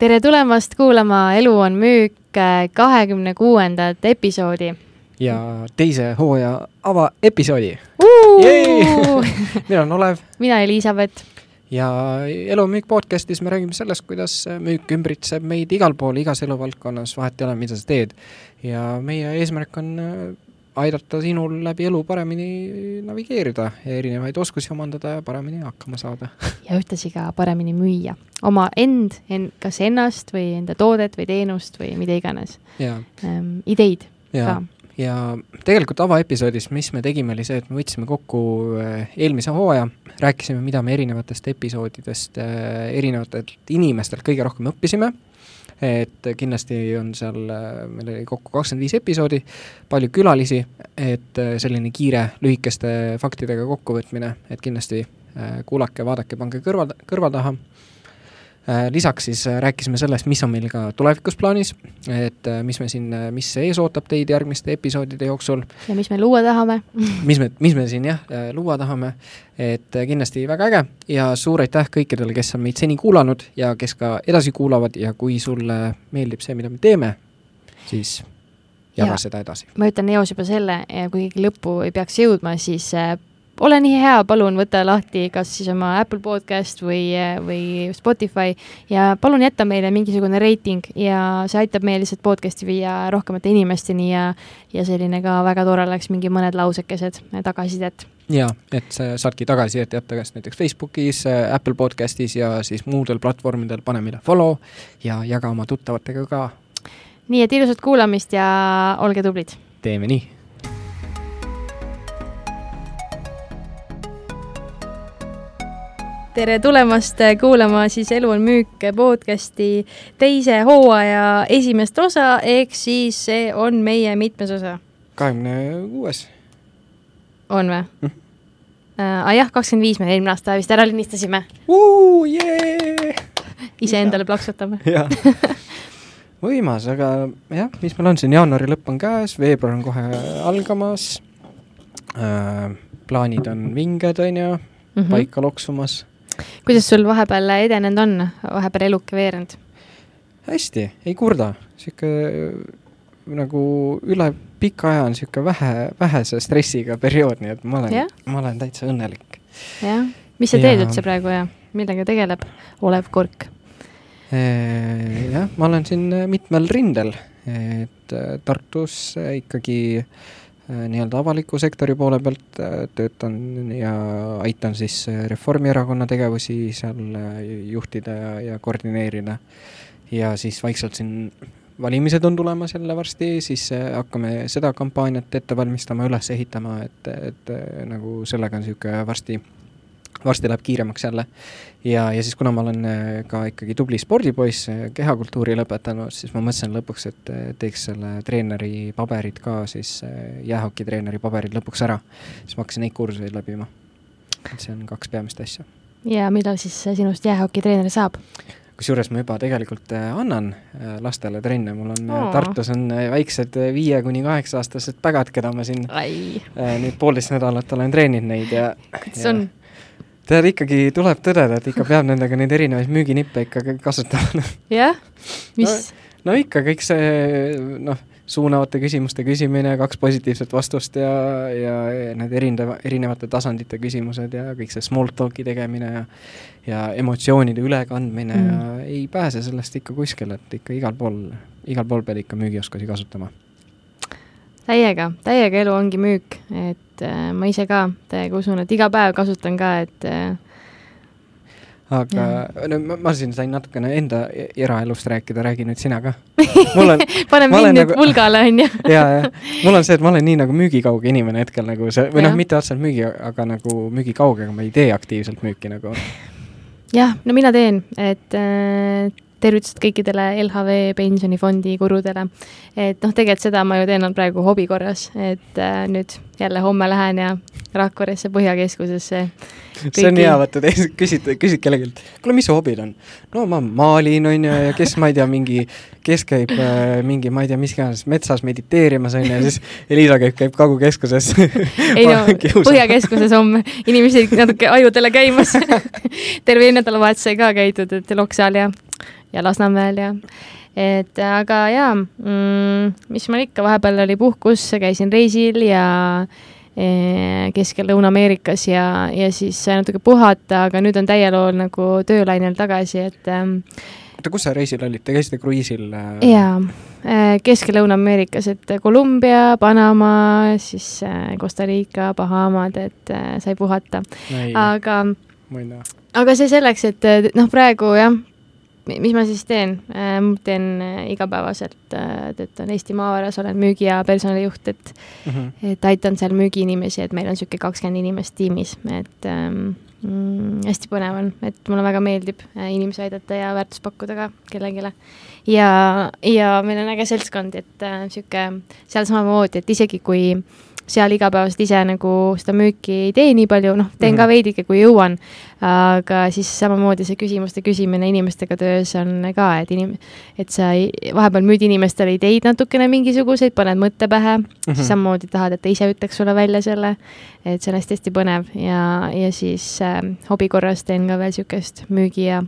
tere tulemast kuulama Elu on müük kahekümne kuuendat episoodi. ja teise hooaja avaepisoodi. mina olen Olev. mina Elizabeth. ja Elu on müük podcastis me räägime sellest, kuidas müük ümbritseb meid igal pool, igas eluvaldkonnas, vahet ei ole, mida sa teed. ja meie eesmärk on aidata sinul läbi elu paremini navigeerida ja erinevaid oskusi omandada ja paremini hakkama saada. ja ühtlasi ka paremini müüa oma end, en-, kas ennast või enda toodet või teenust või mida iganes. Ähm, ideid ja. ka ja tegelikult avaepisoodis, mis me tegime, oli see, et me võtsime kokku äh, eelmise hooaja, rääkisime, mida me erinevatest episoodidest äh, erinevatelt inimestelt kõige rohkem õppisime et kindlasti on seal, meil oli kokku kakskümmend viis episoodi, palju külalisi, et selline kiire lühikeste faktidega kokkuvõtmine, et kindlasti äh, kuulake, vaadake, pange kõrval, kõrva taha. Äh, lisaks siis äh, rääkisime sellest, mis on meil ka tulevikus plaanis, et äh, mis me siin, mis ees ootab teid järgmiste episoodide jooksul. ja mis me luua tahame mis me, mis me siin jah, luua tahame, et kindlasti väga äge ja suur aitäh kõikidele, kes on meid seni kuulanud ja kes ka edasi kuulavad ja kui sulle meeldib see, mida me teeme, siis jaga ja, seda edasi. ma ütlen eos juba selle, kui keegi lõppu ei peaks jõudma, siis ole nii hea, palun võta lahti kas siis oma Apple podcast või, või Spotify ja palun jäta meile mingisugune reiting ja see aitab meil lihtsalt podcast'i viia rohkemate inimesteni ja, ja selline ka väga tore oleks mingi mõned lausekesed tagasisidet jaa, et sa saadki tagasisidet jätta kas näiteks Facebookis, Apple podcastis ja siis muudel platvormidel, pane meile follow ja jaga oma tuttavatega ka. nii et ilusat kuulamist ja olge tublid! teeme nii tere tulemast kuulama siis Elu on müük podcasti teise hooaja esimest osa, ehk siis see on meie mitmes osa? kahekümne kuues. on või mm.? Uh, jah, kakskümmend viis me eelmine aasta vist ära lindistasime. iseendale plaksutame võimas, aga jah, mis meil on siin, jaanuari lõpp on käes, veebruar on kohe algamas uh,. plaanid on vinged, on ju mm, -hmm. paika loksumas kuidas sul vahepeal edenenud on, vahepeal eluke veerenud? hästi, ei kurda, sihuke nagu üle pika aja on sihuke vähe, vähese stressiga periood, nii et ma olen, ma olen täitsa õnnelik. jah, mis sa teed ja... üldse praegu ja millega tegeleb Olev Kurk? jah, ma olen siin mitmel rindel, et Tartus ikkagi äh, Äh, nii-öelda avaliku sektori poole pealt äh, töötan ja aitan siis äh, Reformierakonna tegevusi seal juhtida ja, ja koordineerida. ja siis vaikselt siin valimised on tulemas jälle varsti, siis hakkame seda kampaaniat ette valmistama, üles ehitama, et, et nagu sellega on niisugune varsti varsti läheb kiiremaks jälle. ja, ja siis, kuna ma olen äh, ka ikkagi tubli spordipoiss, äh, kehakultuuri lõpetanud, siis ma mõtlesin lõpuks, et äh, teeks selle treeneri paberid ka siis, jäähokitreeneri paberid lõpuks ära. siis ma hakkasin neid kursuseid läbima. et see on kaks peamist asja. ja millal siis sinust jäähokitreener saab? kusjuures ma juba tegelikult annan lastele trenne, mul on oh. Tartus on väiksed viie kuni kaheksa aastased pägad, keda ma siin Ai. nüüd poolteist nädalat olen treeninud neid ja. kuidas on? Tead, ikkagi tuleb tõdeda, et ikka peab nendega neid erinevaid müüginippe ikka kasutama. jah, mis no,? no ikka kõik see, noh, suunavate küsimuste küsimine, kaks positiivset vastust ja, ja need erineva, erinevate tasandite küsimused ja kõik see small talk'i tegemine ja ja emotsioonide ülekandmine mm. ja ei pääse sellest ikka kuskile, et ikka igal pool, igal pool pead ikka müügioskusi kasutama täiega, täiega elu ongi müük, et äh, ma ise ka täiega usun, et iga päev kasutan ka, et äh, aga no ma, ma siin sain natukene enda eraelust rääkida, räägi nüüd sina ka. pane mind nüüd nagu, pulgale, onju. ja, ja mul on see, et ma olen nii nagu müügikauge inimene hetkel nagu see, või noh, mitte otseselt müügi, aga nagu müügikauge, aga ma ei tee aktiivselt müüki nagu. jah, no mina teen, et äh, tervitused kõikidele LHV pensionifondi gurudele. et noh, tegelikult seda ma ju teen praegu hobi korras, et äh, nüüd jälle homme lähen ja Rakveresse Põhjakeskusesse. see on hea, vaata, küsid, küsid kellelgi, kuule, mis su hobid on? no ma maalin, on ju, ja kes, ma ei tea, mingi, kes käib äh, mingi, ma ei tea, mis iganes, metsas mediteerimas, on ju, ja siis Elisa käib, käib Kagu-keskuses ei no, Põhjakeskuses homme, inimesed natuke ajudele käimas terve nädalavahetus sai ka käidud, et Loksal ja ja Lasnamäel ja et aga jaa mm,, mis mul ikka, vahepeal oli puhkus, käisin reisil ja eh, Kesk- ja Lõuna-Ameerikas ja, ja siis sai natuke puhata, aga nüüd on täiel hool nagu töölainel tagasi, et ähm, oota, kus sa reisil olid, te käisite kruiisil? äh, jaa, Kesk- ja Lõuna-Ameerikas, et Kolumbia, Panama, siis äh, Costa Rica, Bahamad, et sai puhata. aga, aga see selleks, et noh, praegu jah, mis ma siis teen? teen äh, igapäevaselt, äh, töötan Eesti Maavaras, olen müügi- ja personalijuht, et Mhm. et aitan seal müügiinimesi, et meil on niisugune kakskümmend inimest tiimis, et ähm, mm, hästi põnev on, et mulle väga meeldib äh, inimesi aidata ja väärtust pakkuda ka kellelegi. ja, ja meil on äge seltskond, et niisugune äh, seal samamoodi, et isegi kui seal igapäevaselt ise nagu seda müüki ei tee nii palju, noh, teen mm -hmm. ka Mhm. veidike, kui jõuan, aga siis samamoodi see küsimuste küsimine inimestega töös on ka, et inim-, et sa ei, vahepeal müüd inimestele ideid natukene mingisuguseid, paned mõtte pähe mm, -hmm. siis samamoodi tahad, et ta ise ütleks sulle välja selle, et see on hästi-hästi põnev ja, ja siis äh, hobi korras teen ka veel niisugust müügi ja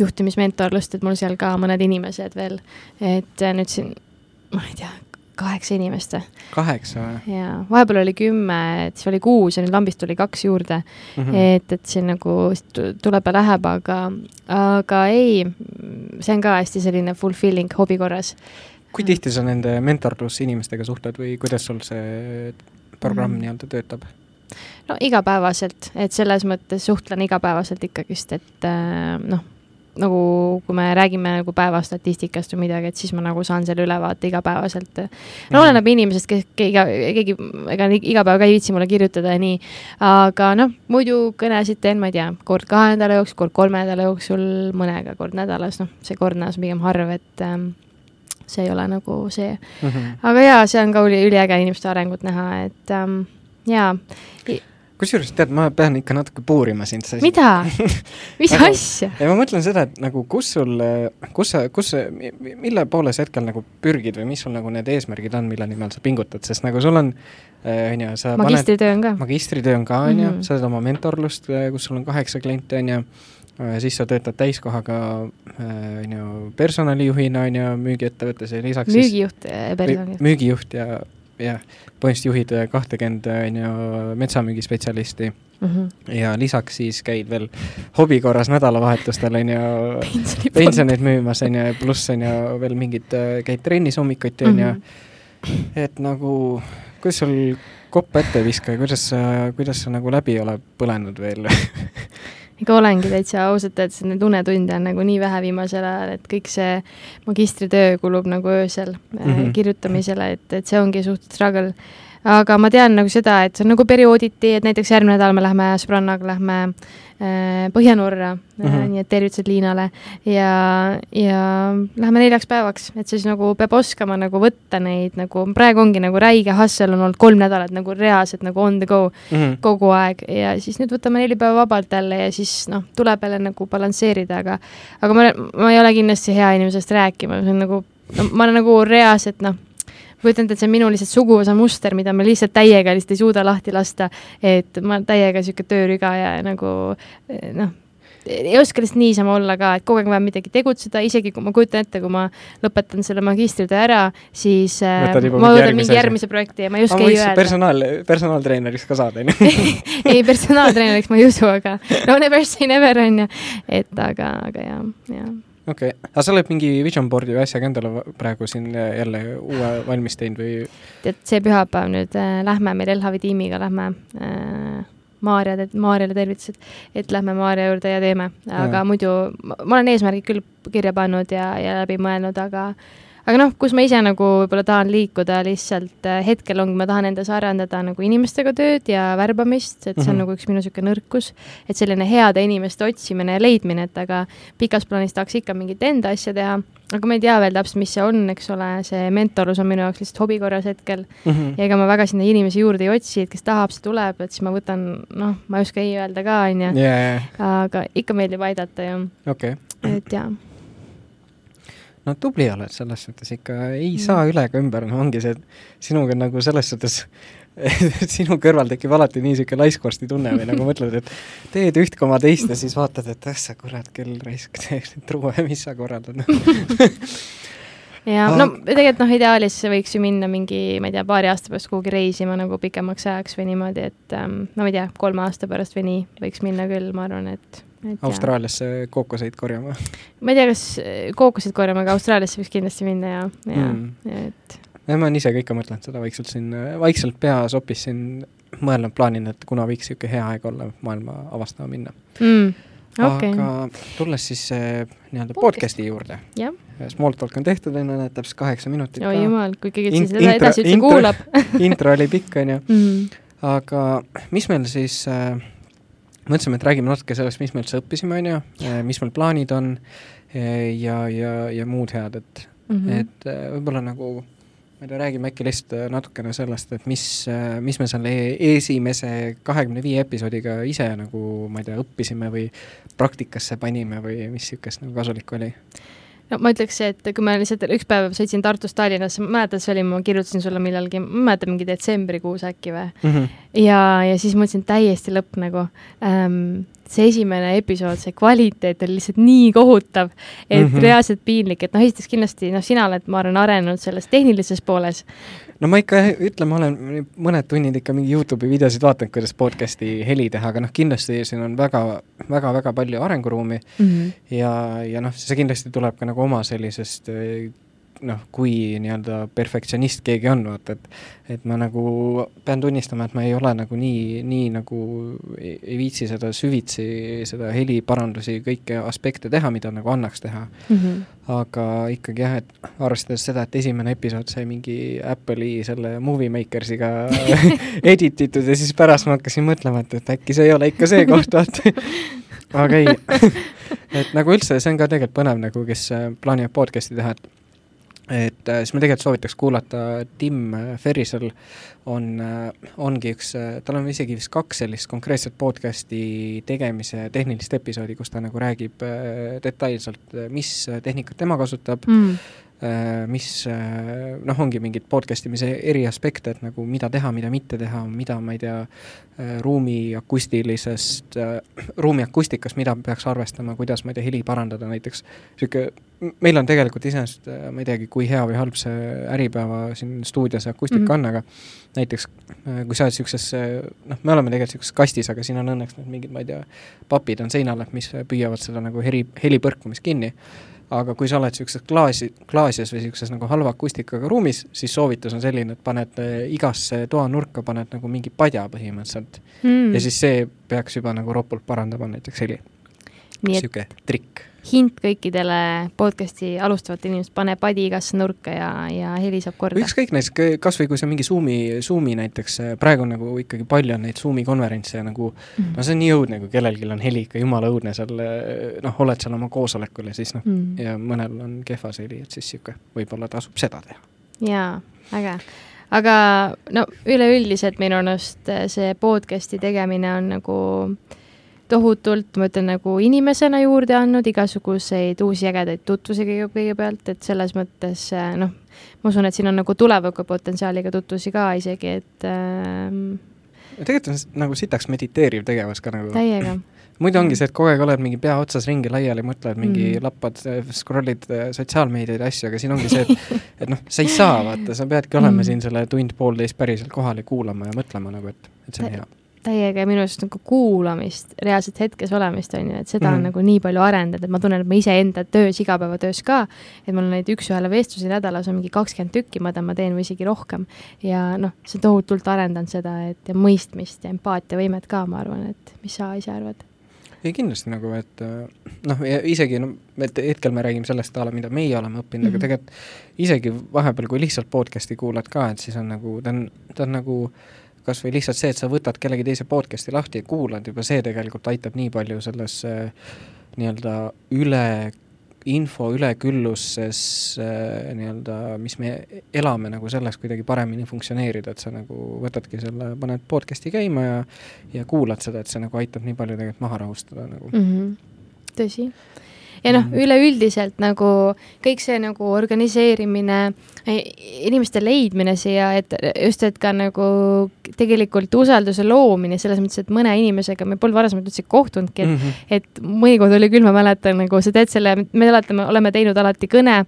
juhtimismentorlust, et mul seal ka mõned inimesed veel, et äh, nüüd siin, ma ei tea, kaheksa inimest või? kaheksa või jaa, vahepeal oli kümme, et siis oli kuus ja nüüd lambist tuli kaks juurde mm? -hmm. -hmm. et, et see nagu tu- tuleb ja läheb, aga, aga ei, see on ka hästi selline fulfilling hobi korras. kui tihti sa nende mentorlusinimestega suhtled või kuidas sul see programm Mhm. nii-öelda töötab? no igapäevaselt, et selles mõttes suhtlen igapäevaselt ikkagist, et äh, noh, nagu kui me räägime nagu päevastatistikast või midagi, et siis ma nagu saan selle ülevaate igapäevaselt. no Mhm. oleneb inimesest, kes keegi, keegi, ega iga päev ka ei viitsi mulle kirjutada ja nii, aga noh, muidu kõnesid teen, ma ei tea, kord kahe nädala jooksul, kord kolme nädala jooksul, mõnega kord nädalas, noh, see kord nädalas on pigem harv, et ähm, see ei ole nagu see. Mm -hmm. aga jaa, see on ka üli, üliäge inimeste arengut näha, et ähm, jaa. Kusjuures tead, ma pean ikka natuke puurima sind. mida? mis Aga- asja? ja ma mõtlen seda, et nagu kus sul, kus sa, kus mille poole sa hetkel nagu pürgid või mis sul nagu need eesmärgid on, mille nimel sa pingutad, sest nagu sul on, on ju, sa magistritöö on ka. magistritöö on ka, on ju, Mhm. sa oled oma mentorlust, kus sul on kaheksa klienti, on ju, siis sa töötad täiskohaga, on ju, personalijuhina, on ju, müügiettevõttes ja lisaks siis müügijuht ja personalijuht. müügijuht ja, jah, põhimõtteliselt juhid kahtekümmend, on ju, metsamüügispetsialisti Mhm. ja lisaks siis käid veel hobi korras nädalavahetustel, on ju, pensioneid müümas, on ju, pluss on ju veel mingid, käid trennis hommikuti, on ju, Mhm. et nagu, kuidas sul kopp ette ei viska ja kuidas sa, kuidas sa nagu läbi oled põlenud veel ikka olengi täitsa ausalt öeldes, neid unetunde on nagu nii vähe viimasel ajal, et kõik see magistritöö kulub nagu öösel mm. -hmm. kirjutamisele, et, et see ongi suht struggle. Aga ma tean nagu seda, et see on nagu periooditi, et näiteks järgmine nädal me lähme sõbrannaga, lähme äh, Põhja-Norra mm. -hmm. nii et tervitused Liinale ja, ja lähme neljaks päevaks, et siis nagu peab oskama nagu võtta neid nagu, praegu ongi nagu räige hustle on olnud kolm nädalat nagu reaalselt nagu on the go mm? -hmm. kogu aeg ja siis nüüd võtame neli päeva vabalt jälle ja siis noh, tuleb jälle nagu balansseerida, aga aga ma, ma ei ole kindlasti hea inimesest rääkima, see on nagu no,, ma olen nagu reaalselt noh, kujutan ette, et see on minu lihtsalt suguvõsa muster, mida ma lihtsalt täiega lihtsalt ei suuda lahti lasta, et ma täiega niisugune töörüga ja nagu noh, ei oska lihtsalt niisama olla ka, et kogu aeg on vaja midagi tegutseda, isegi kui ma kujutan ette, kui ma lõpetan selle magistritöö ära, siis äh, Võtad ma võtan mingi järgmise projekti ja ma ei oska ma ei öelda. personaal, personaaltreeneriks ka saada, on ju. ei, personaaltreeneriks ma ei usu, aga no never say never on ju, et aga, aga jaa, jaa. Okei okay., aga sa oled mingi vision board'i või asjaga endale praegu siin äh, jälle uue valmis teinud või? tead, see pühapäev nüüd äh, lähme meil LHV tiimiga lähme äh, Maarja, Maarjale tervitused, et lähme Maarja juurde ja teeme, aga Jaa. muidu ma, ma olen eesmärgid küll kirja pannud ja, ja läbi mõelnud, aga aga noh, kus ma ise nagu võib-olla tahan liikuda lihtsalt äh, hetkel ongi, ma tahan endas arendada nagu inimestega tööd ja värbamist, et see on Mhm. nagu üks minu niisugune nõrkus, et selline heade inimeste otsimine ja leidmine, et aga pikas plaanis tahaks ikka mingit enda asja teha, aga ma ei tea veel täpselt, mis see on, eks ole, see mentorlus on minu jaoks lihtsalt hobi korras hetkel Mm -hmm. ja ega ma väga sinna inimesi juurde ei otsi, et kes tahab, see tuleb, et siis ma võtan, noh, ma ei oska ei öelda ka, on ju, jaa, aga ikka meeldib aidata ju, okei. et jaa. No tubli oled selles suhtes ikka, ei mm. saa üle ega ümber, no ongi see, et sinuga nagu selles suhtes sinu kõrval tekib alati nii niisugune laiskvorsti tunne või nagu mõtled, et teed üht koma teist ja siis vaatad, et ah sa kurat küll raisk, truue, mis sa korraldad ja no tegelikult noh, ideaalis võiks ju minna mingi, ma ei tea, paari aasta pärast kuhugi reisima nagu pikemaks ajaks või niimoodi, et ähm, no ma ei tea, kolme aasta pärast või nii võiks minna küll, ma arvan, et Austraaliasse kookoseid korjama? ma ei tea, kas kookoseid korjama, aga Austraaliasse võiks kindlasti minna ja, ja mm., et ma olen ise ka ikka mõtelnud seda vaikselt siin, vaikselt peas hoopis siin mõelnud, plaaninud, et kuna võiks niisugune hea aeg olla maailma avastama minna mm,. Okay. aga tulles siis äh, nii-öelda podcast'i juurde. Small talk on tehtud, on ju, need täpselt kaheksa minutit. oi jumal, kui keegi üldse seda edasi üldse kuulab intro oli pikk, on ju mm.. aga mis meil siis äh,, mõtlesime, et räägime natuke sellest, mis me üldse õppisime, on ju, mis meil plaanid on ja, ja, ja muud head, et mm, -hmm. et võib-olla nagu ma ei tea, räägime äkki lihtsalt äh, natukene sellest, et mis, äh, mis me selle esimese kahekümne viie episoodiga ise nagu, ma ei tea, õppisime või praktikasse panime või mis niisugust nagu kasulikku oli? No ma ütleks, et kui ma lihtsalt üks päev sõitsin Tartust Tallinnasse, ma mäletan, see oli, ma kirjutasin sulle millalgi, ma ei mäleta, mingi detsembrikuus äkki või mm. -hmm. ja, ja siis mõtlesin, täiesti lõpp nagu ähm, see esimene episood, see kvaliteet oli lihtsalt nii kohutav, et mm -hmm. reaalselt piinlik, et noh, esiteks kindlasti noh, sina oled, ma arvan, arenenud selles tehnilises pooles. No ma ikka ütlen, ma olen mõned tunnid ikka mingi Youtube'i videosid vaadanud, kuidas podcast'i heli teha, aga noh, kindlasti siin on väga, väga, väga palju arenguruumi mm -hmm. ja, ja noh, see kindlasti tuleb ka nagu oma sellisest noh, kui nii-öelda perfektsionist keegi on, vaata, et et ma nagu pean tunnistama, et ma ei ole nagu nii, nii nagu ei, ei viitsi seda süvitsi, seda heliparandusi, kõiki aspekte teha, mida nagu annaks teha mm. -hmm. aga ikkagi jah, et arvestades seda, et esimene episood sai mingi Apple'i selle Movie Makersiga edit itud ja siis pärast ma hakkasin mõtlema, et, et äkki see ei ole ikka see koht, vaata aga ei et nagu üldse, see on ka tegelikult põnev nagu, kes plaanivad podcast'i teha, et et äh, siis ma tegelikult soovitaks kuulata, Tim Ferrisel on, äh, ongi üks, äh, tal on isegi vist kaks sellist konkreetset podcast'i tegemise tehnilist episoodi, kus ta nagu räägib detailselt, mis tehnikat tema kasutab mm., Äh, mis äh, noh, ongi mingid podcast imise eri aspekte, et nagu mida teha, mida mitte teha, mida ma ei tea, äh, ruumi akustilisest, ruumi akustikast, mida peaks arvestama, kuidas, ma ei tea, heli parandada näiteks, niisugune, meil on tegelikult iseenesest, ma ei teagi, kui hea või halb see Äripäeva siin stuudios akustika mm -hmm. on, aga näiteks kui sa oled niisuguses, noh, me oleme tegelikult niisuguses kastis, aga siin on õnneks need mingid, ma ei tea, papid on seinal, mis püüavad seda nagu heli, heli põrkumist kinni aga kui sa oled niisuguses klaasi, klaasias või niisuguses nagu halva akustikaga ruumis, siis soovitus on selline, et paned äh, igasse toanurka paned nagu mingi padja põhimõtteliselt mm. ja siis see peaks juba nagu ropult parandama näiteks heli. niisugune trikk hint kõikidele podcast'i alustavatele inimestele, pane padi igasse nurka ja, ja heli saab korda. ükskõik näiteks, kas või kui see mingi Zoomi, Zoomi näiteks, praegu nagu ikkagi palju on neid Zoomi konverentse nagu mm -hmm. no see on nii õudne, kui kellelgi on heli ikka jumala õudne seal, noh, oled seal oma koosolekul ja siis noh mm, -hmm. ja mõnel on kehva see heli, et siis niisugune, võib-olla tasub seda teha. jaa, äge aga no üleüldiselt minu arust see podcast'i tegemine on nagu äh, tohutult, ma ütlen nagu inimesena juurde andnud igasuguseid uusi ägedaid tutvusi kõige, kõigepealt, et selles mõttes äh, noh, ma usun, et siin on nagu tuleviku potentsiaaliga tutvusi ka isegi, et ähm, tegelikult on nagu sitaks mediteeriv tegevus ka nagu. täiega muidu ongi see, et kogu aeg oled mingi pea otsas ringi laiali, mõtled mingi mm. lappad, scroll'id äh, sotsiaalmeediaid, asju, aga siin ongi see, et et noh, sa ei saa, vaata, sa peadki olema mm. siin selle tund-poolteist päriselt kohal ja kuulama ja mõtlema nagu, et, et see on hea täiega minu arust nagu kuulamist, reaalselt hetkes olemist, on ju, et seda mm -hmm. on mhm. nagu nii palju arendanud, et ma tunnen, et ma iseenda töös, igapäevatöös ka, et mul neid üks-ühele vestlusi nädalas on mingi kakskümmend tükki, ma tean, ma teen või isegi rohkem. ja noh, see tohutult arendanud seda, et ja mõistmist ja empaatiavõimet ka, ma arvan, et mis sa ise arvad? ei kindlasti nagu, et noh, isegi no, et hetkel me räägime sellest a la, mida meie oleme õppinud mm, -hmm. aga mhm. tegelikult isegi vahepeal, kui lihtsalt podcast'i kuulad ka, et siis on nagu, ta on, ta on nagu äh, kas või lihtsalt see, et sa võtad kellegi teise podcast'i lahti ja kuulad, juba see tegelikult aitab nii palju selles nii-öelda üle, info ülekülluses nii-öelda, mis me elame nagu selles kuidagi paremini funktsioneerida, et sa nagu võtadki selle, paned podcast'i käima ja ja kuulad seda, et see nagu aitab nii palju tegelikult maha rahustada nagu mm. -hmm. tõsi ja noh, üleüldiselt nagu kõik see nagu organiseerimine, inimeste leidmine siia, et just, et ka nagu tegelikult usalduse loomine selles mõttes, et mõne inimesega me polnud varasemalt üldse kohtunudki, et mm, -hmm. et mõnikord oli küll, ma mäletan nagu sa teed selle, me mäletame, oleme teinud alati kõne,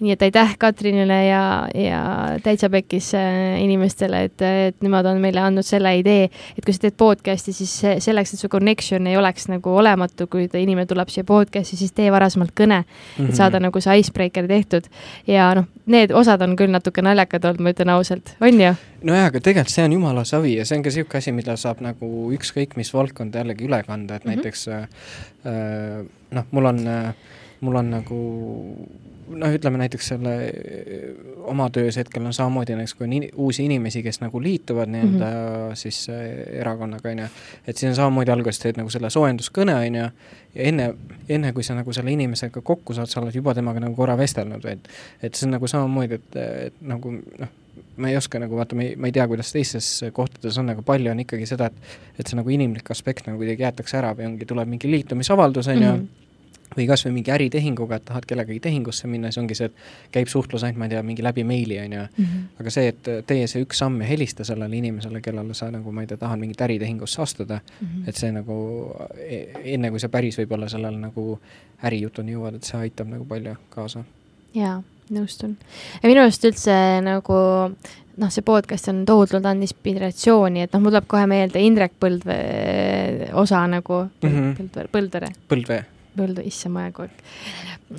nii et aitäh Katrinile ja, ja täitsa pekkis äh, inimestele, et, et nemad on meile andnud selle idee, et kui sa teed podcast'i, siis selleks, et su connection ei oleks nagu olematu, kui inimene tuleb siia podcast'i, siis tee varasemalt kõne et saada nagu see icebreaker tehtud. ja noh, need osad on küll natuke naljakad olnud, ma ütlen ausalt, on ju? nojah, aga tegelikult see on jumala savi ja see on ka niisugune asi, mida saab nagu ükskõik mis valdkonda jällegi üle kanda, et mm -hmm. näiteks äh, äh, noh, mul on äh, mul on nagu noh, ütleme näiteks selle oma töös hetkel on samamoodi näiteks, kui on in, uusi inimesi, kes nagu liituvad nii-öelda mm -hmm. siis äh, erakonnaga, on ju, et siis on samamoodi alguses teed nagu selle soojenduskõne, on ju, ja enne, enne kui sa nagu selle inimesega kokku saad, sa oled juba temaga nagu korra vestelnud, et et see on nagu samamoodi, et, et nagu noh, ma ei oska nagu vaata, ma ei, ma ei tea, kuidas teistes kohtades on, aga palju on ikkagi seda, et et see nagu inimlik aspekt nagu kuidagi jäetakse ära või ongi, tuleb mingi liitumisavaldus, on ju. Mm -hmm või kas või mingi äritehinguga, et tahad kellegagi tehingusse minna, siis ongi see, et käib suhtlus ainult, ma ei tea, mingi läbi meili, on ju. Mhm. aga see, et teie see üks samm ja helista sellele inimesele, kellele sa nagu, ma ei tea, tahad mingit äritehingusse astuda mm, -hmm. et see nagu e, enne, kui sa päris võib-olla sellele nagu ärijutuni jõuad, et see aitab nagu palju kaasa. jaa, nõustun. ja minu arust üldse nagu noh, see podcast on tohutult andnud inspiratsiooni, et noh, mul tuleb kohe meelde Indrek Põldvee osa nagu mm, -hmm. Põldvere, Põldvere. Põldu, issand, majakoork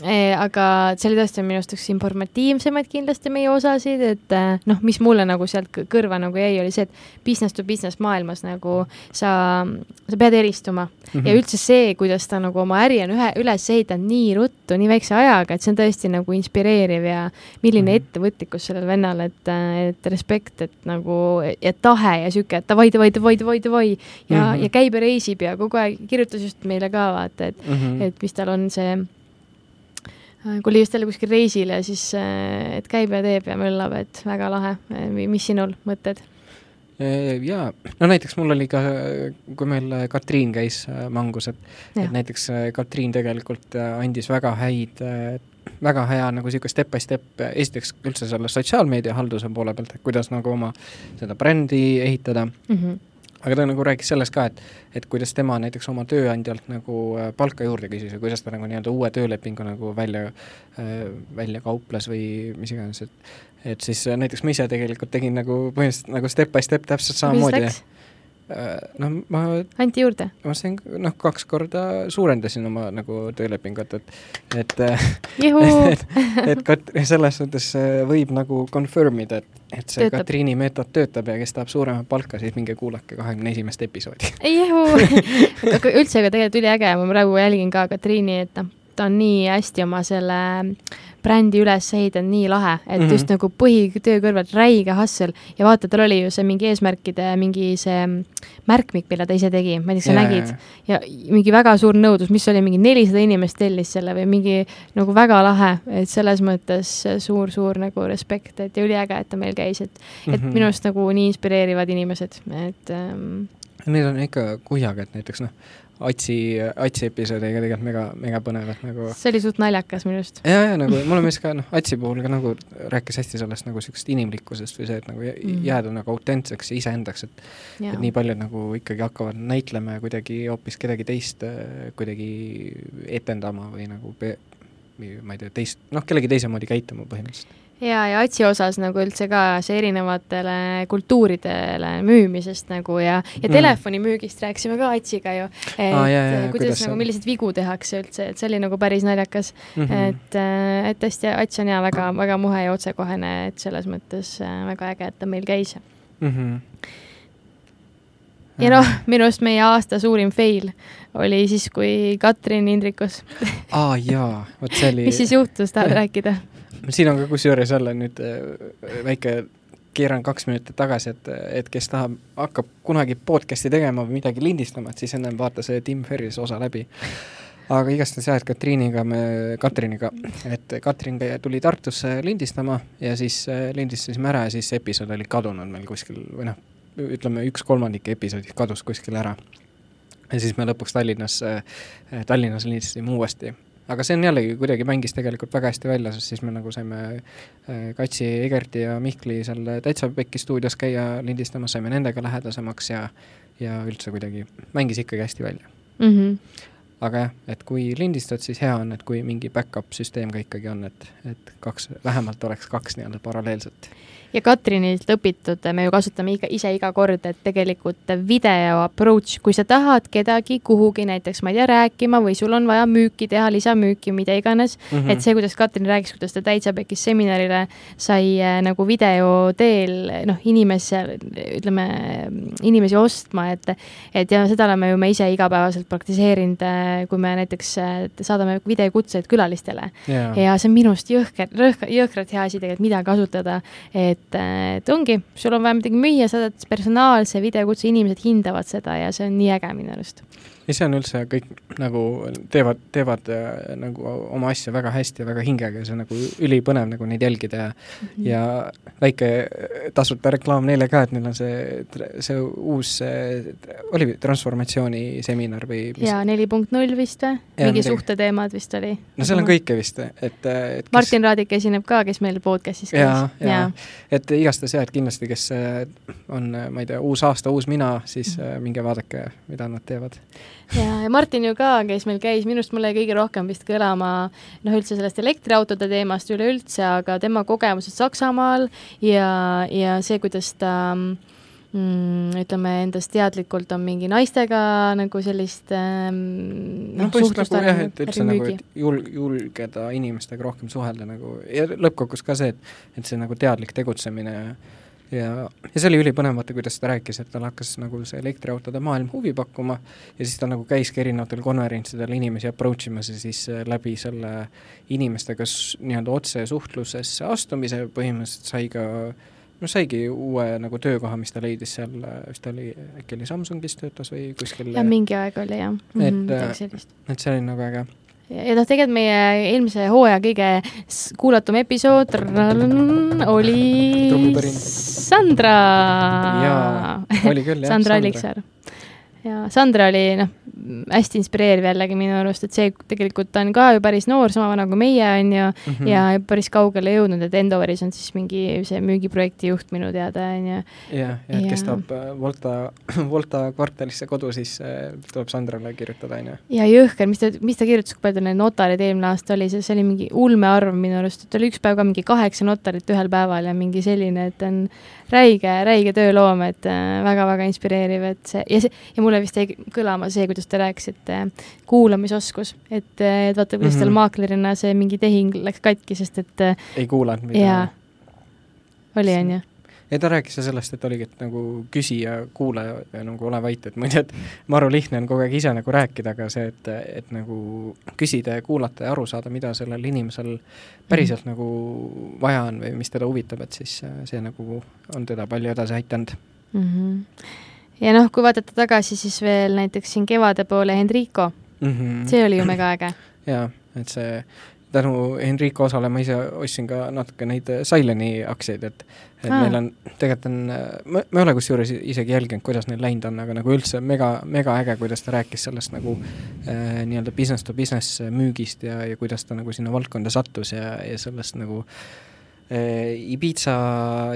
e,. aga see oli tõesti minu arust üks informatiivsemaid kindlasti meie osasid, et eh, noh, mis mulle nagu sealt kõrva nagu jäi, oli see, et business to business maailmas nagu sa, sa pead eristuma mm. -hmm. ja üldse see, kuidas ta nagu oma äri on ühe, üles ehitanud nii ruttu, nii väikse ajaga, et see on tõesti nagu inspireeriv ja milline mm -hmm. ettevõtlikkus sellel vennal, et, et respekt, et nagu ja tahe ja sihuke, et davai, davai, davai, davai, davai ja mm, -hmm. ja käib ja reisib ja kogu aeg kirjutas just meile ka vaata, et mm, -hmm. Et mis tal on see Äh, kui oli just jälle kuskil reisil ja siis, äh, et käib ja teeb ja möllab, et väga lahe. Äh, mis sinul mõtted? jaa, no näiteks mul oli ka, kui meil Katriin käis Mangus, et, et näiteks Katriin tegelikult andis väga häid, väga hea nagu niisugune step by step, esiteks üldse selle sotsiaalmeedia halduse poole pealt, et kuidas nagu oma seda brändi ehitada mm. -hmm aga ta nagu rääkis sellest ka, et, et kuidas tema näiteks oma tööandjalt nagu äh, palka juurde küsis ja kuidas ta nagu nii-öelda uue töölepingu nagu välja äh,, välja kauples või mis iganes, et et siis äh, näiteks ma ise tegelikult tegin nagu põhimõtteliselt nagu step by step täpselt samamoodi. Äh, noh, ma anti juurde? ma sain, noh, kaks korda suurendasin oma nagu töölepingut, et, et et, et, et kat-, selles suhtes võib nagu confirm ida, et, et see töötab. Katriini meetod töötab ja kes tahab suuremat palka, siis minge kuulake kahekümne esimest episoodi. aga üldse, aga tegelikult üliäge, ma praegu jälgin ka Katriini, et noh, ta on nii hästi oma selle brändi üles ehitanud, nii lahe, et mm -hmm. just nagu põhitöö kõrvalt räige hustle ja vaata, tal oli ju see mingi eesmärkide mingi see märkmik, mille ta ise tegi, ma ei tea, kas sa yeah. nägid, ja mingi väga suur nõudlus, mis oli mingi nelisada inimest tellis selle või mingi nagu väga lahe, et selles mõttes suur-suur nagu respekt, et ja üliäge, et ta meil käis, et mm, -hmm. et minu arust nagu nii inspireerivad inimesed, et ähm, Need on ikka kuhjaga, et näiteks noh, Atsi, Atsi episoodiga tegelikult mega, mega põnevad nagu. see oli suht naljakas minu arust. ja, ja nagu mulle meeldis ka noh, Atsi puhul ka nagu rääkis hästi sellest nagu siuksest inimlikkusest või see, et nagu mm. jääda nagu autentseks ja iseendaks, et ja. et nii paljud nagu ikkagi hakkavad näitlema ja kuidagi hoopis kedagi teist äh, kuidagi etendama või nagu ma ei tea, teist, noh, kellegi teise moodi käituma põhimõtteliselt ja, ja Atsi osas nagu üldse ka see erinevatele kultuuridele müümisest nagu ja, ja mm. telefonimüügist rääkisime ka Atsiga ju. et ah, jah, jah, kuidas, kuidas nagu, milliseid vigu tehakse üldse, et see oli nagu päris naljakas mm. -hmm. et, äh, et tõesti, Ats on ja väga, väga muhe ja otsekohene, et selles mõttes äh, väga äge, et ta meil käis mm. -hmm ja noh, minu arust meie aasta suurim fail oli siis, kui Katrin Indrikus aa ah, jaa, vot see oli mis siis juhtus, tahad rääkida? Siin on ka kusjuures jälle nüüd äh, väike keeran kaks minutit tagasi, et, et kes tahab, hakkab kunagi podcast'i tegema või midagi lindistama, et siis ennem vaata see Tim Ferrise osa läbi. aga igastahes jah, et Katriiniga me, Katriniga, et Katrin tuli Tartusse lindistama ja siis äh, lindistasime ära ja siis episood oli kadunud meil kuskil või noh, ütleme üks kolmandik episoodist kadus kuskil ära. ja siis me lõpuks Tallinnas, äh, Tallinnas lindistasime uuesti aga see on jällegi kuidagi mängis tegelikult väga hästi välja, sest siis me nagu saime äh, Katsi, Egerti ja Mihkli seal Täitsa Pekki stuudios käia lindistamas, saime nendega lähedasemaks ja ja üldse kuidagi mängis ikkagi hästi välja mm. -hmm. aga jah, et kui lindistad, siis hea on, et kui mingi back-up süsteem ka ikkagi on, et, et kaks, vähemalt oleks kaks nii-öelda paralleelset ja Katrinilt õpitud, me ju kasutame iga, ise iga kord, et tegelikult video approach, kui sa tahad kedagi kuhugi näiteks, ma ei tea, rääkima või sul on vaja müüki teha, lisamüüki, mida iganes mm, -hmm. et see, kuidas Katrin rääkis, kuidas ta täitsa pekis seminarile sai äh, nagu video teel noh, inimesse, ütleme, inimesi ostma, et et ja seda oleme ju me ise igapäevaselt praktiseerinud, äh, kui me näiteks äh, saadame videokutseid külalistele yeah. ja see on minu arust jõhker, jõhkralt hea asi tegelikult, mida kasutada, et et, et ongi, sul on vaja midagi müüa, saadad personaalse videokutse, inimesed hindavad seda ja see on nii äge minu arust ja see on üldse kõik nagu teevad, teevad äh, nagu oma asja väga hästi ja väga hingega ja see on nagu ülipõnev nagu neid jälgida ja mm -hmm. ja väike äh, tasuta reklaam neile ka, et neil on see, see uus see, oli transformatsiooni seminar või mis? jaa, neli punkt null vist või? mingi suhteteemad vist oli. no seal on kõike vist, et, et kes... Martin Raadik esineb ka, kes meil podcast'is käis. jaa, jaa, et igastahes jah, et kindlasti, kes äh, on, ma ei tea, uus aasta, uus mina, siis -hmm. minge vaadake, mida nad teevad ja, ja Martin ju ka, kes meil käis, minu arust mulle jäi kõige rohkem vist kõlama noh, üldse sellest elektriautode teemast üleüldse, aga tema kogemused Saksamaal ja, ja see, kuidas ta mm, ütleme, endast teadlikult on mingi naistega nagu sellist ähm, noh, põhimõtteliselt nagu jah, et üldse nagu, et jul-, julgeda inimestega rohkem suhelda nagu ja lõppkokkuvõttes ka see, et, et see nagu teadlik tegutsemine ja, ja see oli ülipõnev, vaata kuidas ta rääkis, et tal hakkas nagu see elektriautode maailm huvi pakkuma ja siis ta nagu käiski erinevatel konverentsidel inimesi approach imas ja siis äh, läbi selle inimestega nii-öelda otsesuhtlusesse astumise põhimõtteliselt sai ka noh, saigi uue nagu töökoha, mis ta leidis seal, äh, vist oli, äkki oli Samsungis töötas või kuskil. jah, mingi aeg oli jah mm. -hmm, et, äh, et see oli nagu äge ja noh, tegelikult meie eelmise hooaja kõige kuulatum episood oli Sandra. jaa, oli küll jah. Sandra Alliksaar ja Sandra oli noh, hästi inspireeriv jällegi minu arust, et see tegelikult ta on ka ju päris noor, sama vana kui meie, on ju mm, -hmm. ja päris kaugele jõudnud, et Endoveris on siis mingi see müügiprojekti juht minu teada, on ju. jah, ja et kes tahab äh, Volta, Volta kvartalisse kodu, siis äh, tuleb Sandrale kirjutada, on ju. ja jõhker, mis ta, mis ta kirjutas, kui palju tal neid notareid eelmine aasta oli, see oli mingi ulmearv minu arust, et oli üks päev ka mingi kaheksa notarit ühel päeval ja mingi selline, et on räige, räige tööloom, et väga-väga äh, inspireeriv, et see ja see, ja mulle vist jäi kõlama see, kuidas te rääkisite äh, kuulamisoskus, et, äh, et vaata, kuidas mm -hmm. mhm. maaklerina see mingi tehing läks katki, sest et ei kuulanud mida. jaa, oli, on ju ja ta rääkis ka sellest, et oligi, et nagu küsi ja kuula ja, nagu ole vait, et muidu, et maru lihtne on kogu aeg ise nagu rääkida, aga see, et, et nagu küsida ja kuulata ja aru saada, mida sellel inimesel päriselt mm. nagu vaja on või mis teda huvitab, et siis see nagu on teda palju edasi aidanud mm. -hmm. Ja noh, kui vaadata tagasi, siis veel näiteks siin kevade poole Enrico mm, -hmm. see oli ju mega äge. jaa, et see tänu Enrico osale ma ise ostsin ka natuke neid Sileni aktsiaid, et et Aa. meil on, tegelikult on, ma, ma ei ole kusjuures isegi jälginud, kuidas neil läinud on, aga nagu üldse mega, mega äge, kuidas ta rääkis sellest nagu äh, nii-öelda business to business müügist ja, ja kuidas ta nagu sinna valdkonda sattus ja, ja sellest nagu äh, Ibiza,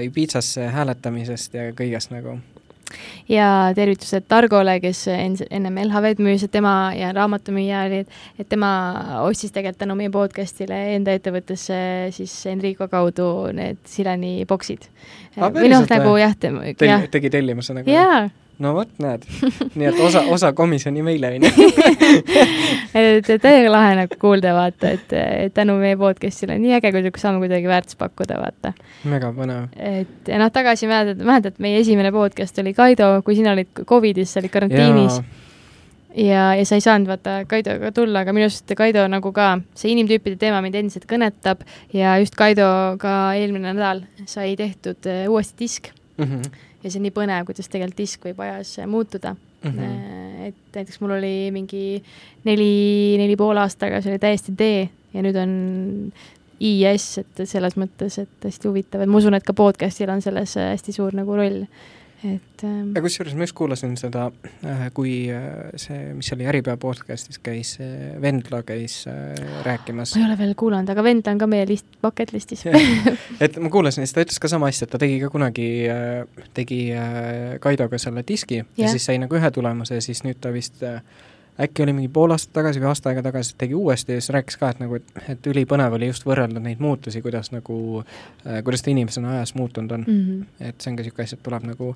Ibizasse hääletamisest ja kõigest nagu ja tervitused Targole, kes ennem LHV-d müüs, et tema ja raamatumüüja oli, et, tema ostis tegelikult tänu meie podcast'ile enda ettevõttesse siis Enrico kaudu need Silani boksid. või noh, nagu jah, tegi tellimuse nagu? jaa no vot, näed. nii et osa, osa komisjoni meile, on ju. et täiega lahe nagu kuulda, vaata, et, et tänu meie podcast'ile on nii äge, kui saame kuidagi väärtust pakkuda, vaata. mega põnev. et ja noh, tagasi mäletad, mäletad, meie esimene podcast oli Kaido, kui sina olid Covidis, sa olid karantiinis. ja, ja sa ei saanud vaata Kaidoga tulla, aga minu arust Kaido nagu ka, see inimtüüpide teema mind endiselt kõnetab ja just Kaido ka eelmine nädal sai tehtud uh, uuesti disk mm. -hmm ja see on nii põnev, kuidas tegelikult disk võib ajas muutuda mm. -hmm. et näiteks mul oli mingi neli, neli pool aastaga, see oli täiesti D ja nüüd on IS, et selles mõttes, et hästi huvitav, et ma usun, et ka podcast'il on selles hästi suur nagu roll. Et ähm, ja kusjuures ma just kuulasin seda, kui see, mis oli Äripäeva podcastis käis, Vendla käis rääkimas. ma ei ole veel kuulanud, aga Vendla on ka meie list, bucket list'is. Et ma kuulasin, siis ta ütles ka sama asja, et ta tegi ka kunagi, tegi Kaidoga selle diski ja, ja siis sai nagu ühe tulemuse ja siis nüüd ta vist äh, äkki oli mingi pool aastat tagasi või aasta aega tagasi, tegi uuesti ja siis rääkis ka, et nagu, et, et ülipõnev oli just võrrelda neid muutusi, kuidas nagu äh,, kuidas ta inimesena ajas muutunud on mm. -hmm. et see on ka niisugune asi, et tuleb nagu,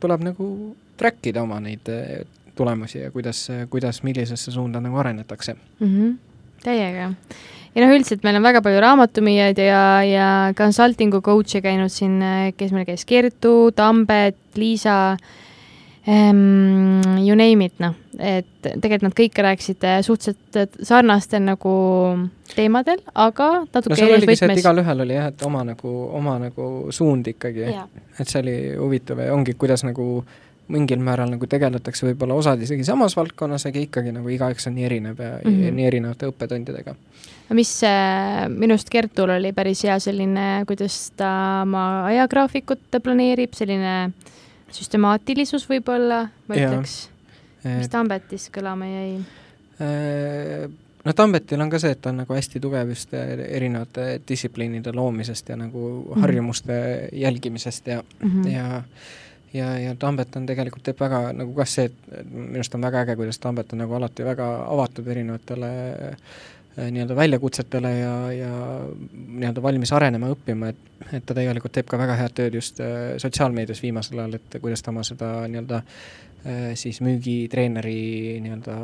tuleb nagu track ida oma neid äh, tulemusi ja kuidas, kuidas, millisesse suunda nagu arenetakse mm. -hmm. täiega ja noh, üldiselt meil on väga palju raamatumüüjaid ja, ja consulting'u coach'e käinud siin, äh, kes meil käis, Kertu, Tambet, Liisa äh,, um,. You name it, noh, et tegelikult nad kõik rääkisid äh, suhteliselt sarnastel nagu teemadel, aga natuke no see, et igalühel oli jah, et oma nagu, oma nagu suund ikkagi. et see oli huvitav ja ongi, kuidas nagu mingil määral nagu tegeletakse võib-olla osad isegi samas valdkonnas, aga ikkagi nagu igaüks on nii erinev ja mm -hmm. nii erinevate õppetundidega. mis äh, minu arust Kertul oli päris hea selline, kuidas ta oma ajagraafikut planeerib, selline äh, süstemaatilisus võib-olla, ma ütleks. Mis Tambetis kõlama jäi? Äh, no Tambetil on ka see, et ta on nagu hästi tugev just äh, erinevate distsipliinide loomisest ja nagu mm -hmm. harjumuste jälgimisest ja mm, -hmm. ja ja, ja Tambet on tegelikult, teeb väga nagu kas see, et minu arust on väga äge, kuidas Tambet on nagu alati väga avatud erinevatele äh, nii-öelda väljakutsetele ja, ja nii-öelda valmis arenema, õppima, et, et ta tegelikult teeb ka väga head tööd just sotsiaalmeedias viimasel ajal, et kuidas ta oma seda nii-öelda siis müügitreeneri nii-öelda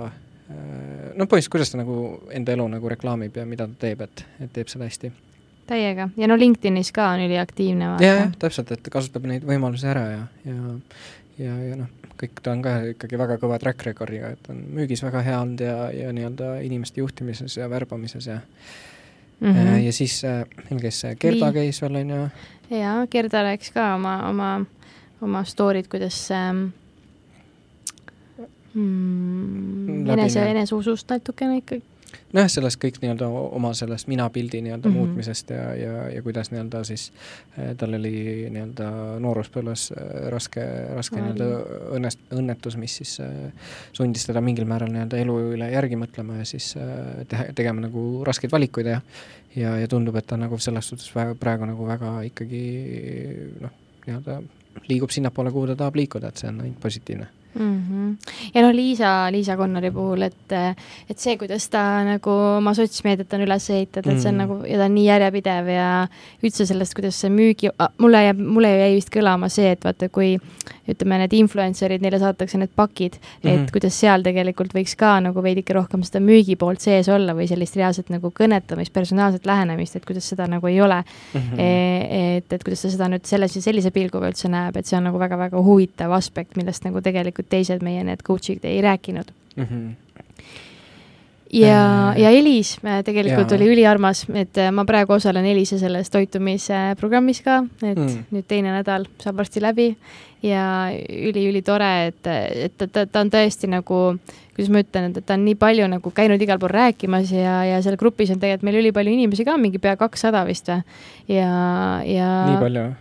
no põhimõtteliselt, kuidas ta nagu enda elu nagu reklaamib ja mida ta teeb, et, et teeb seda hästi. täiega, ja no LinkedInis ka on üliaktiivne. jah, jah, täpselt, et kasutab neid võimalusi ära ja, ja ja, ja noh, kõik ta on ka ikkagi väga kõva track record'iga, et on müügis väga hea olnud ja, ja nii-öelda inimeste juhtimises ja värbamises ja mm -hmm. ja siis meil äh, käis Gerda käis veel, on ju. jaa, Gerda rääkis ka oma, oma, oma story'd, kuidas ähm, mm, enese, eneseusust natukene ikkagi nojah, sellest kõik nii-öelda oma sellest minapildi nii-öelda mm -hmm. muutmisest ja, ja, ja kuidas nii-öelda siis äh, tal oli nii-öelda nooruspõlves äh, raske, raske nii-öelda õnnest-, õnnetus, mis siis äh, sundis teda mingil määral nii-öelda elu üle järgi mõtlema ja siis äh, teha, tegema nagu raskeid valikuid ja ja, ja tundub, et ta nagu selles suhtes väga, praegu nagu väga ikkagi noh, nii-öelda liigub sinnapoole, kuhu ta tahab liikuda, et see on ainult positiivne mm. -hmm. ja noh, Liisa, Liisa Konnori puhul, et, et see, kuidas ta nagu oma sotsmeediat on üles ehitatud mm, -hmm. see on mhm. nagu ja ta on nii järjepidev ja üldse sellest, kuidas see müügi, mulle jääb, mulle jäi vist kõlama see, et vaata, kui ütleme, need influencer'id, neile saadetakse need pakid mm, -hmm. et mhm. kuidas seal tegelikult võiks ka nagu veidike rohkem seda müügi poolt sees olla või sellist reaalset nagu kõnetamist, personaalset lähenemist, et kuidas seda nagu ei ole mm. -hmm. E, et, et kuidas ta seda nüüd selles, sellise pilguga üldse näeb, et see on nagu väga-väga huvitav aspekt, millest nagu tegelikult teised meie need coach'id ei rääkinud mm. -hmm ja, äh, ja Elis tegelikult ja. oli üliarmas, et äh, ma praegu osalen Elise selles toitumisprogrammis ka, et mm. nüüd teine nädal saab varsti läbi ja üli-ülitore, et, et ta, ta, ta on tõesti nagu, kuidas ma ütlen, et ta on nii palju nagu käinud igal pool rääkimas ja, ja seal grupis on tegelikult meil ülipalju inimesi ka, mingi pea kakssada vist või. ja, ja.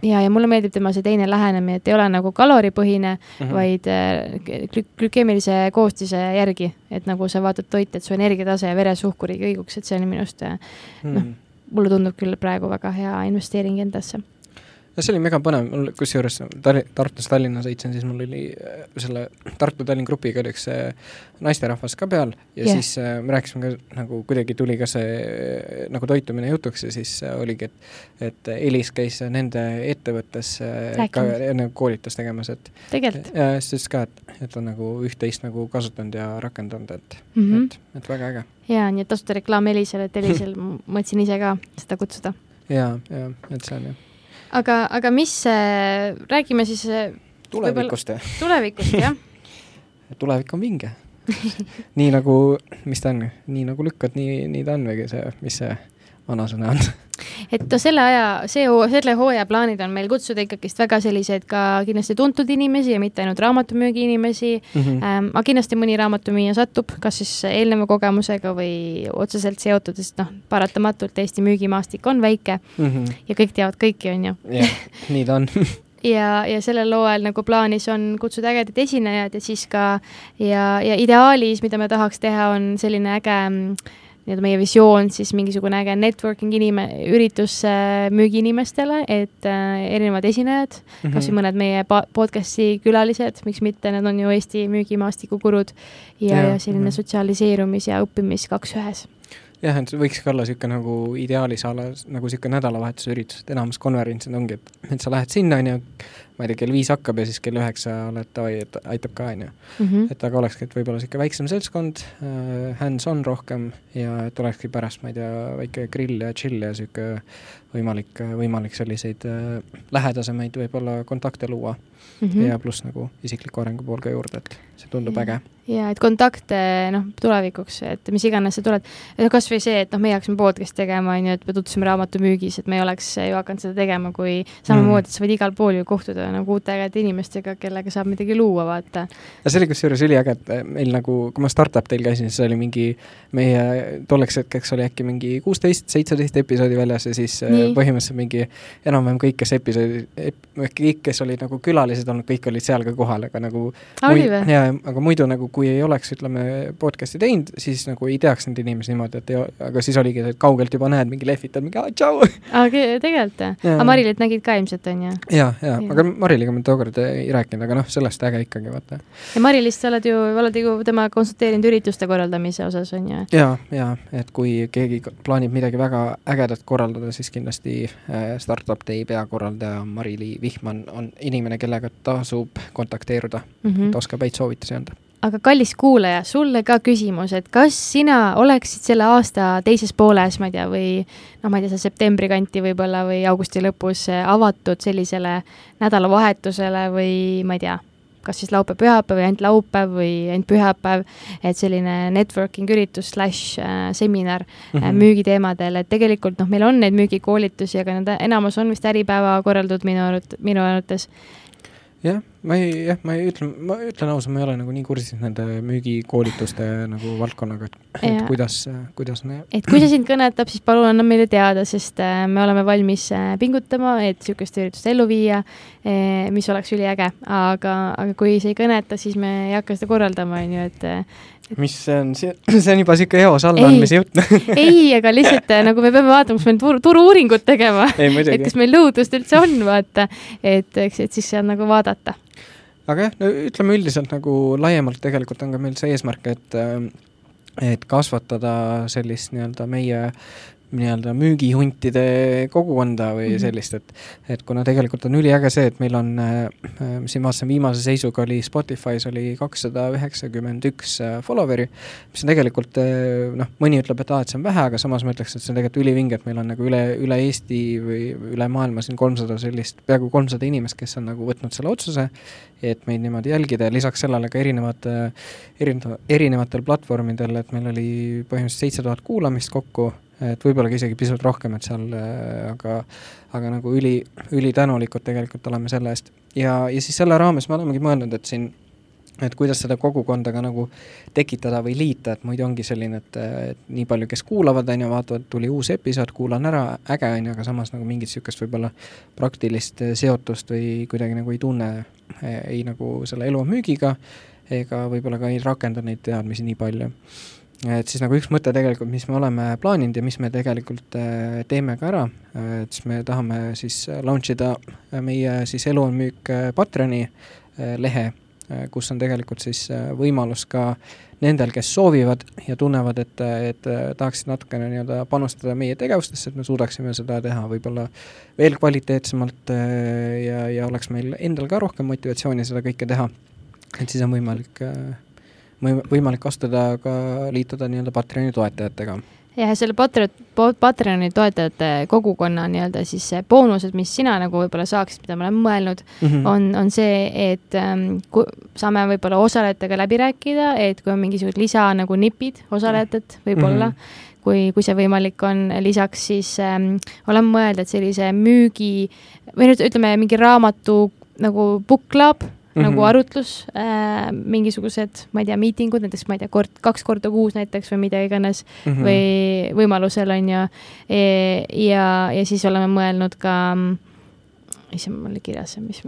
ja, ja mulle meeldib tema see teine lähenemine, et ei ole nagu kaloripõhine mm, -hmm. vaid äh, glü glükeemilise koostise järgi, et nagu sa vaatad toite, et su energiatase ja veresuhkur ei kõiguks, et see on minu arust mm -hmm. noh, mulle tundub küll praegu väga hea investeering endasse no see oli mega põnev, mul kusjuures Tar-, Tartust Tallinna sõitsin, siis mul oli äh, selle Tartu-Tallinn grupiga oli üks äh, naisterahvas ka peal ja yeah. siis äh, me rääkisime ka nagu kuidagi tuli ka see äh, nagu toitumine jutuks ja siis äh, oligi, et et Elis käis nende ettevõttes äh, ka enne koolitust tegemas, et tegelikult? ja siis ütles ka, et, et on nagu üht-teist nagu kasutanud ja rakendanud, et mm, -hmm. et, et väga äge. jaa, nii et tasuta reklaam Elisele, et Elisel mõtlesin ise ka seda kutsuda. jaa, jaa, et see on jah aga, aga mis, äh, räägime siis äh, tulevikust, jah? tulevikust, jah. Tulevik on vinge. Nii nagu, mis ta on, nii nagu lükkad, nii, nii ta on või see, mis see vanasõna on et selle aja, see, selle hooaja plaanid on meil kutsuda ikkagist väga selliseid ka kindlasti tuntud inimesi ja mitte ainult raamatumüügi inimesi mm. -hmm. Ähm, aga kindlasti mõni raamatumüüja satub, kas siis eelneva kogemusega või otseselt seotud, sest noh, paratamatult Eesti müügimaastik on väike mm -hmm. ja kõik teavad kõiki, on ju. jah, nii ta on ja, ja sellel hooajal nagu plaanis on kutsuda ägedad esinejad ja siis ka ja, ja ideaalis, mida me tahaks teha, on selline äge mm, nii-öelda meie visioon siis mingisugune äge networking inime-, üritus äh, müügiinimestele, et äh, erinevad esinejad mm, -hmm. kas või mõned meie podcast'i külalised, miks mitte, need on ju Eesti müügimaastiku gurud ja, ja, ja selline mm -hmm. sotsialiseerumis ja õppimis kaks ühes jah, et see võikski olla niisugune nagu ideaalis a la nagu niisugune nädalavahetuse üritus, et enamus konverentsid ongi, et, et sa lähed sinna, on ju, ma ei tea, kell viis hakkab ja siis kell üheksa oled davai, et aitab ka, on ju. Mhm. et aga olekski, et võib-olla niisugune väiksem seltskond äh,, hands-on rohkem ja et olekski pärast, ma ei tea, väike grill ja chill ja niisugune võimalik, võimalik selliseid äh, lähedasemaid võib-olla kontakte luua mm. -hmm. ja pluss nagu isikliku arengu pool ka juurde, et see tundub ja. äge. Ja et kontakte noh, tulevikuks, et mis iganes sa tuled, kasvõi see, et noh, meie hakkasime podcast'i tegema, on ju, et me tutvusime raamatumüügis, et me ei oleks ju hakanud seda tegema, kui samamoodi mm., et sa võid igal pool ju kohtuda nagu uute ägedate inimestega, kellega saab midagi luua, vaata. ja see oli kusjuures üliäge, et meil nagu, kui ma Startup Teil käisin, siis oli mingi meie tolleks hetkeks oli äkki mingi kuusteist, seitseteist episoodi väljas ja siis äh, Nii. põhimõtteliselt mingi enam-vähem kõik, kes episoodi, kõik, kes olid nagu külalised olnud, kõik olid seal ka kohal, aga nagu või? jaa, aga muidu nagu kui ei oleks, ütleme, podcast'i teinud, siis nagu ei teaks neid inimesi niimoodi, et ei, aga siis oligi, et kaugelt juba näed, mingi lehvitad, mingi tšau. aga tegelikult jah? aga Marilit nägid ka ilmselt, on ju? jaa, jaa, aga Mariliga me tookord ei rääkinud, aga noh, sellest äge ikkagi, vaata. ja Marilist sa oled ju, oled ju temaga konsulteerinud ürituste korraldamise osas, on ju? jaa, jaa, et kui keegi plaanib midagi väga ägedat korraldada, siis kindlasti äh, Startup Day peakorraldaja Mari-Li Vihman on inimene, kellega tasub kontakteeruda mm, -hmm. et oskab häid soovitusi anda aga kallis kuulaja, sulle ka küsimus, et kas sina oleksid selle aasta teises pooles, ma ei tea, või noh, ma ei tea, seal septembri kanti võib-olla või augusti lõpus avatud sellisele nädalavahetusele või ma ei tea, kas siis laupäev, pühapäev või ainult laupäev või ainult pühapäev, et selline networking üritus slaš äh, seminar mm -hmm. müügiteemadel, et tegelikult noh, meil on neid müügikoolitusi, aga nad enamus on vist Äripäeva korraldatud minu arvates, minu arvates jah, ma ei, jah, ma ei ütle, ma ütlen ausalt, ma ei ole nagu nii kursis nende müügikoolituste nagu valdkonnaga, et, et kuidas, kuidas ne.... et kui see sind kõnetab, siis palun anna meile teada, sest äh, me oleme valmis äh, pingutama, et niisugust üritust ellu viia, äh, mis oleks üliäge, aga, aga kui see ei kõneta, siis me ei hakka seda korraldama, on ju, et mis see on, see, on juba niisugune eos allaandmise jutt. Ei, aga lihtsalt äh, nagu me peame vaatama, kas meil turu, turu-uuringut tegema. et kas meil nõudlust üldse on, vaata, et eks, et siis saab nagu vaadata. aga jah, no ütleme üldiselt nagu laiemalt tegelikult on ka meil see eesmärk, et äh, et kasvatada sellist nii-öelda meie nii-öelda müügihuntide kogukonda või mm -hmm. sellist, et et kuna tegelikult on üliäge see, et meil on äh,, siin vaatasin viimase seisuga oli Spotify's oli kakssada üheksakümmend üks äh, follower'i, mis on tegelikult äh, noh, mõni ütleb, et aa, et see on vähe, aga samas ma ütleks, et see on tegelikult ülivinge, et meil on nagu üle, üle Eesti või üle maailma siin kolmsada sellist, peaaegu kolmsada inimest, kes on nagu võtnud selle otsuse, et meid niimoodi jälgida ja lisaks sellele ka erinevad, erinevad, erinevatel platvormidel, et meil oli põhimõtteliselt seitse tuhat kuulamist kokku et võib-olla ka isegi pisut rohkem, et seal äh, aga, aga nagu üli, ülitänulikud tegelikult oleme selle eest. ja, ja siis selle raames me olemegi mõelnud, et siin, et kuidas seda kogukonda ka nagu tekitada või liita, et muidu ongi selline, et, et nii palju, kes kuulavad, on ju, vaatavad, tuli uus episood, kuulan ära, äge on ju, aga samas nagu mingit niisugust võib-olla praktilist seotust või kuidagi nagu ei tunne ei nagu selle elu müügiga ega võib-olla ka ei rakenda neid teadmisi nii palju et siis nagu üks mõte tegelikult, mis me oleme plaaninud ja mis me tegelikult äh, teeme ka ära, et siis me tahame siis launch ida meie siis Elu on müük äh, Patreoni äh, lehe, kus on tegelikult siis võimalus ka nendel, kes soovivad ja tunnevad, et, et tahaksid natukene nii-öelda panustada meie tegevustesse, et me suudaksime seda teha võib-olla veel kvaliteetsemalt ja, ja oleks meil endal ka rohkem motivatsiooni seda kõike teha. et siis on võimalik võimalik astuda ka, liituda nii-öelda Patreoni toetajatega jah, selle Patreon, Patreoni toetajate kogukonna nii-öelda siis boonused, mis sina nagu võib-olla saaksid, mida me oleme mõelnud mm, -hmm. on, on see, et ähm, kui saame võib-olla osalejatega läbi rääkida, et kui on mingisugused lisa nagu nipid osalejatelt võib-olla mm, -hmm. kui, kui see võimalik on, lisaks siis ähm, oleme mõelnud, et sellise müügi või nüüd ütleme, mingi raamatu nagu book club mm -hmm. nagu arutlus äh,, mingisugused, ma ei tea, miitingud, näiteks ma ei tea, kord, kaks korda kuus näiteks või mida iganes mm -hmm. või võimalusel on ju e,. ja, ja siis oleme mõelnud ka issand, mul oli kirjas see, mis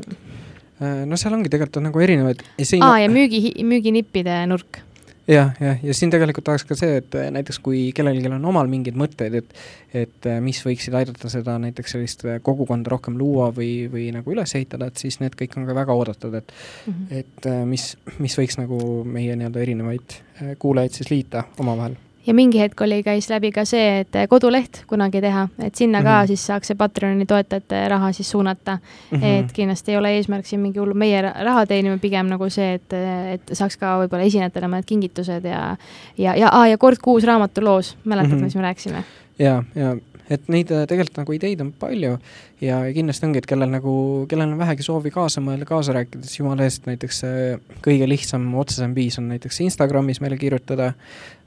Äh, no seal ongi tegelikult on nagu erinevaid siin aa, ja müügi, müüginippide nurk. Jah, jah, ja siin tegelikult tahaks ka see, et äh, näiteks kui kellelgi on omal mingeid mõtteid, et et äh, mis võiksid aidata seda näiteks sellist kogukonda rohkem luua või, või nagu üles ehitada, et siis need kõik on ka väga oodatud, et mm -hmm. et mis, mis võiks nagu meie nii-öelda erinevaid kuulajaid siis liita omavahel ja mingi hetk oli, käis läbi ka see, et koduleht kunagi teha, et sinna mm -hmm. ka mhm. siis saaks see Patreoni toetajate raha siis suunata mm. -hmm. et kindlasti ei ole eesmärk siin mingi hull meie raha teenima, pigem nagu see, et, et saaks ka võib-olla esinejatele mõned kingitused ja ja, ja, ja kord kuus raamatuloos, mäletad mm, -hmm. mis me rääkisime? ja, ja et neid äh, tegelikult nagu ideid on palju ja kindlasti ongi, et kellel nagu, kellel on vähegi soovi kaasa mõelda, kaasa rääkida, siis jumala eest näiteks äh, kõige lihtsam, otsesem viis on näiteks Instagramis meile kirjutada,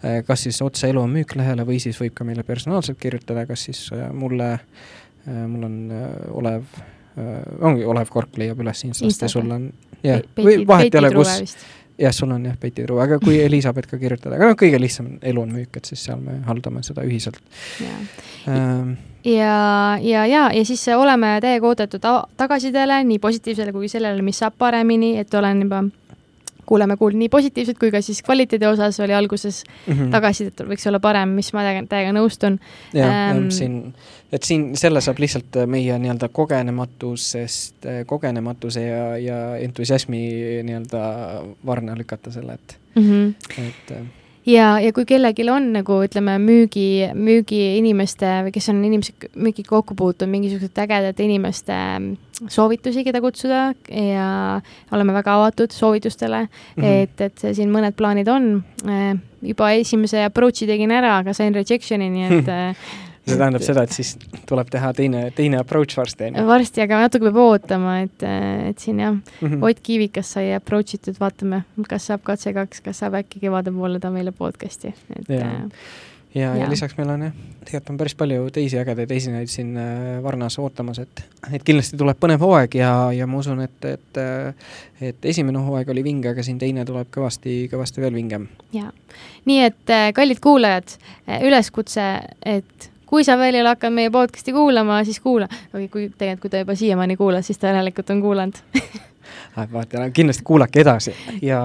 äh, kas siis otse Elu on müük lehele või siis võib ka meile personaalselt kirjutada, kas siis mulle, mul on Olev, ongi Olev Kork leiab üles Instast ja sul on, jah, või vahet ei ole, kus jah, sul on jah, Truu, aga kui Elizabeth ka kirjutada, aga noh, kõige lihtsam elu on müük, et siis seal me haldame seda ühiselt. Ähm. ja, ja, ja, ja siis oleme täiega oodatud tagasisidele, nii positiivsele kui sellele, mis saab paremini, et olen juba kuuleme kuulda nii positiivset kui ka siis kvaliteedi osas oli alguses mm -hmm. tagasisidet võiks olla parem, mis ma täiega nõustun. jah ähm,, siin, et siin selle saab lihtsalt meie nii-öelda kogenematusest, kogenematuse ja, ja entusiasmi nii-öelda varna lükata selle, et mm, -hmm. et ja, ja kui kellelgi on nagu ütleme, müügi, müügiinimeste või kes on inimesed müügiga kokku puutunud, mingisugused ägedate inimeste mm, soovitusi, keda kutsuda ja oleme väga avatud soovitustele mm, -hmm. et, et siin mõned plaanid on. Äh, juba esimese approach'i tegin ära, aga sain rejection'i, nii et see tähendab seda, et siis tuleb teha teine, teine approach varsti, on ju? varsti, aga natuke peab ootama, et, et siin jah mm -hmm., Ott Kiivikas sai approach itud, vaatame, kas saab katse kaks, kas saab äkki kevade poole ta meile podcast'i, et ja. Äh, ja, ja., ja lisaks meil on jah, tegelikult on päris palju teisi ägedaid esinejaid siin äh, Varnas ootamas, et, et kindlasti tuleb põnev hooaeg ja, ja ma usun, et, et äh, et esimene hooaeg oli vinge, aga siin teine tuleb kõvasti, kõvasti veel vingem. jaa, nii et kallid kuulajad, üleskutse, et kui sa veel ei ole hakanud meie podcast'i kuulama, siis kuula. või kui tegelikult, kui ta juba siiamaani kuulas, siis ta järelikult on kuulanud. Vaata, kindlasti kuulake edasi. Ja,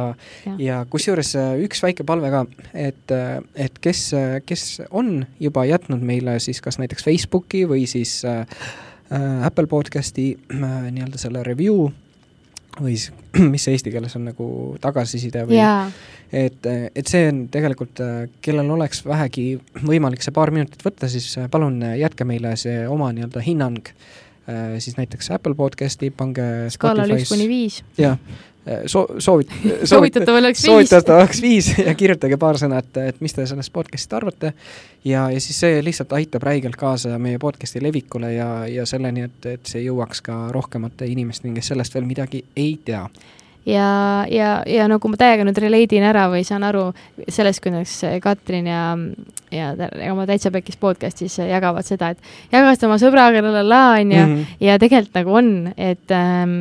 ja, ja kusjuures äh, üks väike palve ka, et, äh, et kes, äh, kes on juba jätnud meile siis kas näiteks Facebooki või siis äh, Apple podcast'i äh, nii-öelda selle review või siis, mis see eesti keeles on nagu tagasiside või yeah. et, et see on tegelikult, kellel oleks vähegi võimalik see paar minutit võtta, siis palun jätke meile see oma nii-öelda hinnang äh, siis näiteks Apple podcast'i, pange skaalal üks kuni viis. jah, soo-, soovit-, soovitatav oleks viis. soovitatav oleks viis ja kirjutage paar sõna, et, et mis te sellest podcast'ist arvate. ja, ja siis see lihtsalt aitab räigelt kaasa meie podcast'i levikule ja, ja selleni, et, et see jõuaks ka rohkemate inimesteni, kes sellest veel midagi ei tea ja, ja, ja nagu ma täiega nüüd relate in ära või saan aru sellest, kuidas Katrin ja, ja oma Täitsa Pekkis podcast'is jagavad seda, et jagast oma sõbraga, la la la, onju, mhm. ja tegelikult nagu on, et ähm,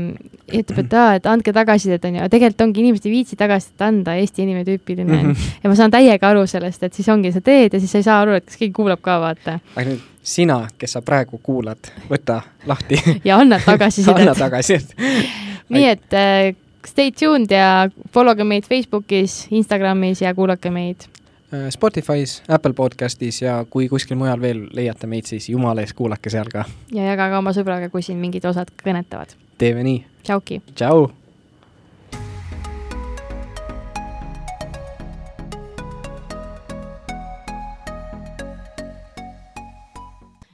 ütleb, et aa, et andke tagasisidet, onju, aga tegelikult ongi, inimesed ei viitsi tagasisidet anda, Eesti inimene tüüpiline mm. -hmm. ja ma saan täiega aru sellest, et siis ongi, sa teed ja siis sa ei saa aru, et kas keegi kuulab ka, vaata. aga nüüd sina, kes sa praegu kuulad, võta lahti ja anna tagasisidet anna tagasisidet nii et äh, stay tuned ja followge meid Facebookis, Instagramis ja kuulake meid. Äh, Spotify's, Apple podcastis ja kui kuskil mujal veel leiate meid, siis jumala eest kuulake seal ka. ja jagage oma sõbraga, kui siin mingid osad kõnetavad. teeme nii. tšauki. tšau.